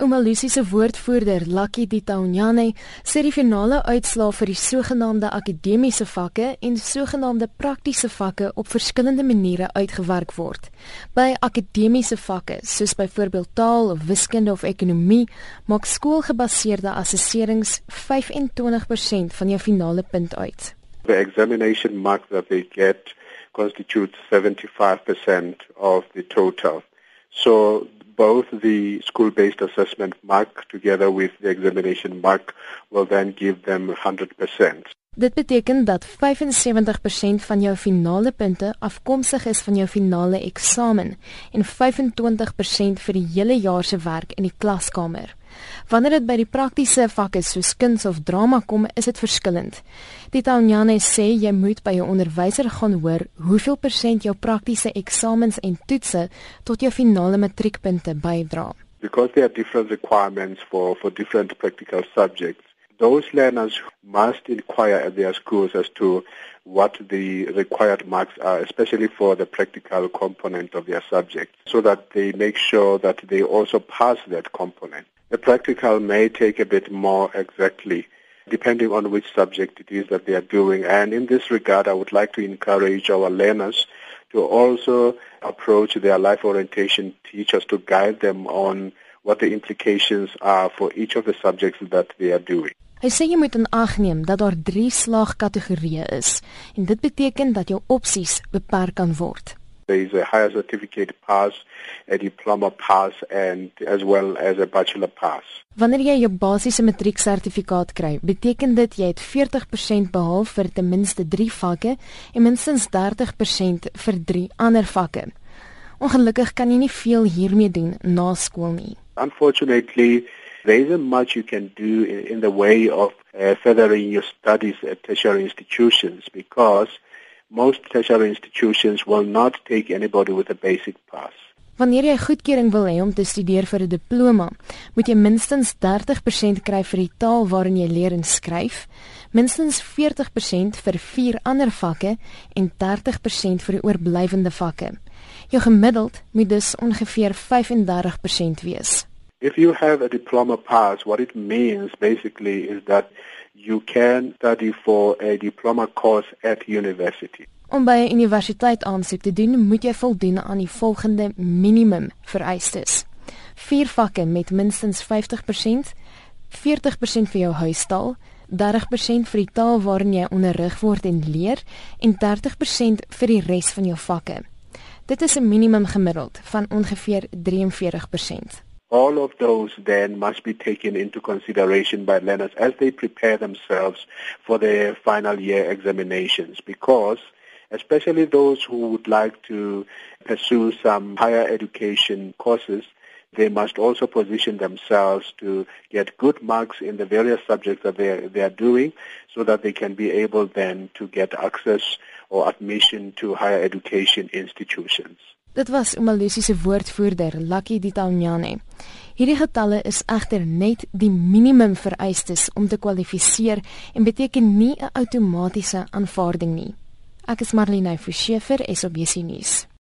Umalusi se woordvoerder, Lucky Ditaunyane, sê die finale uitslae vir die sogenaamde akademiese vakke en sogenaamde praktiese vakke op verskillende maniere uitgewerk word. By akademiese vakke, soos byvoorbeeld taal of wiskunde of ekonomie, maak skoolgebaseerde assesserings 25% van jou finale punt uit. The examination mark that they get constitutes 75% of the total. So both the school-based assessment mark together with the examination mark will then give them 100%. Dit beteken dat 75% van jou finale punte afkomstig is van jou finale eksamen en 25% vir die hele jaar se werk in die klaskamer. Wanneer dit by die praktiese vakke soos kuns of drama kom, is dit verskillend. Titaniane sê jy moet by 'n onderwyser gaan hoor hoeveel persent jou praktiese eksamens en toetse tot jou finale matriekpunte bydra. Because there are different requirements for for different practical subjects those learners must inquire at their schools as to what the required marks are, especially for the practical component of their subject, so that they make sure that they also pass that component. The practical may take a bit more exactly, depending on which subject it is that they are doing. And in this regard, I would like to encourage our learners to also approach their life orientation teachers to guide them on what the implications are for each of the subjects that they are doing. Hy sê jy moet in ag neem dat daar 3 slaagkategorieë is en dit beteken dat jou opsies beperk kan word. There is a higher certificate pass, a diploma pass and as well as a bachelor pass. Wanneer jy jou basiese matrieksertifikaat kry, beteken dit jy het 40% behaal vir ten minste 3 vakke en minstens 30% vir 3 ander vakke. Ongelukkig kan jy nie veel hiermee doen na skool nie. Unfortunately, there isn't much you can do in, in the way of uh, furthering your studies at tertiary institutions because most tertiary institutions will not take anybody with a basic pass. Wanneer jy goedkeuring wil hê om te studeer vir 'n diploma, moet jy minstens 30% kry vir die taal waarin jy leer en skryf, minstens 40% vir vier ander vakke en 30% vir die oorblywende vakke. Jou gemiddeld moet dus ongeveer 35% wees. If you have a diploma pass, what it means basically is that you can study for a diploma course at university. Om by 'n universiteit aansoek te doen, moet jy voldoen aan die volgende minimum vereistes: 4 vakke met minstens 50%, 40% vir jou huistaal, 30% vir die taal waarin jy onderrig word en leer en 30% vir die res van jou vakke. Dit is 'n minimum gemiddeld van ongeveer 43%. All of those then must be taken into consideration by learners as they prepare themselves for their final year examinations because especially those who would like to pursue some higher education courses they must also position themselves to get good marks in the various subjects that they are, they are doing so that they can be able then to get access or admission to higher education institutions. Dit was Umalusi se woordvoerder, Lucky Ditanyane. Hierdie getalle is egter net die minimum vereistes om te kwalifiseer en beteken nie 'n outomatiese aanvaarding nie. Ek is Marlene Forsiefer, SABC nuus.